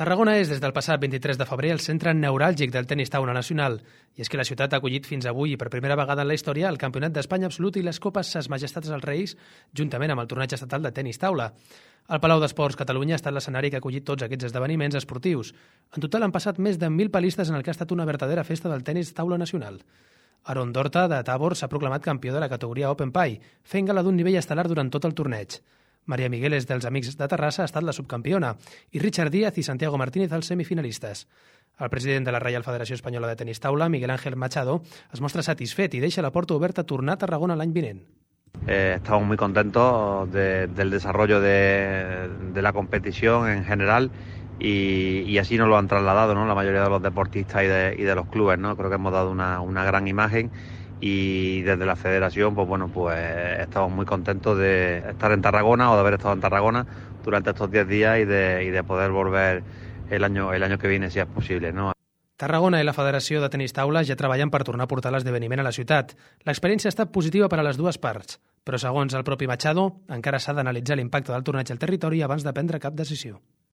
Tarragona és, des del passat 23 de febrer, el centre neuràlgic del tenis taula nacional. I és que la ciutat ha acollit fins avui i per primera vegada en la història el Campionat d'Espanya Absolut i les Copes Ses Majestats als Reis, juntament amb el torneig estatal de tenis taula. El Palau d'Esports Catalunya ha estat l'escenari que ha acollit tots aquests esdeveniments esportius. En total han passat més de 1.000 palistes en el que ha estat una verdadera festa del tenis taula nacional. Aron Dorta, de Tabor, s'ha proclamat campió de la categoria Open Pie, fent gala d'un nivell estel·lar durant tot el torneig. Maria Migueles dels Amics de Terrassa ha estat la subcampiona i Richard Díaz i Santiago Martínez els semifinalistes. El president de la Reial Federació Espanyola de Tenis Taula, Miguel Ángel Machado, es mostra satisfet i deixa la porta oberta a tornar a Tarragona l'any vinent. Eh, estamos muy contentos de, del desarrollo de, de, la competición en general y, y, así nos lo han trasladado ¿no? la mayoría de los deportistas y de, y de los clubes. ¿no? Creo que hemos dado una, una gran imagen y desde la federación pues bueno pues estamos muy contentos de estar en Tarragona o de haber estado en Tarragona durante estos 10 días y de, y de poder volver el año, el año que viene si es posible ¿no? Tarragona i la Federació de Tenis Taula ja treballen per tornar a portar l'esdeveniment a la ciutat. L'experiència ha estat positiva per a les dues parts, però segons el propi Machado, encara s'ha d'analitzar l'impacte del torneig al territori abans de prendre cap decisió.